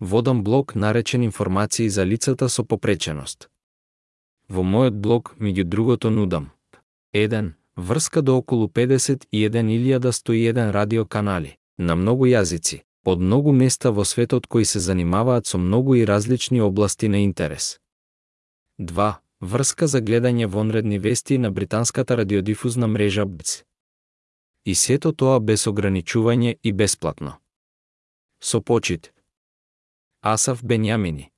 водам блог наречен информации за лицата со попреченост. Во мојот блог, меѓу другото, нудам 1. Врска до околу 51.101 радиоканали, на многу јазици, од многу места во светот кои се занимаваат со многу и различни области на интерес. 2. Врска за гледање вонредни вести на британската радиодифузна мрежа БЦ. И сето тоа без ограничување и бесплатно. Со почит. Асав Бенјамини.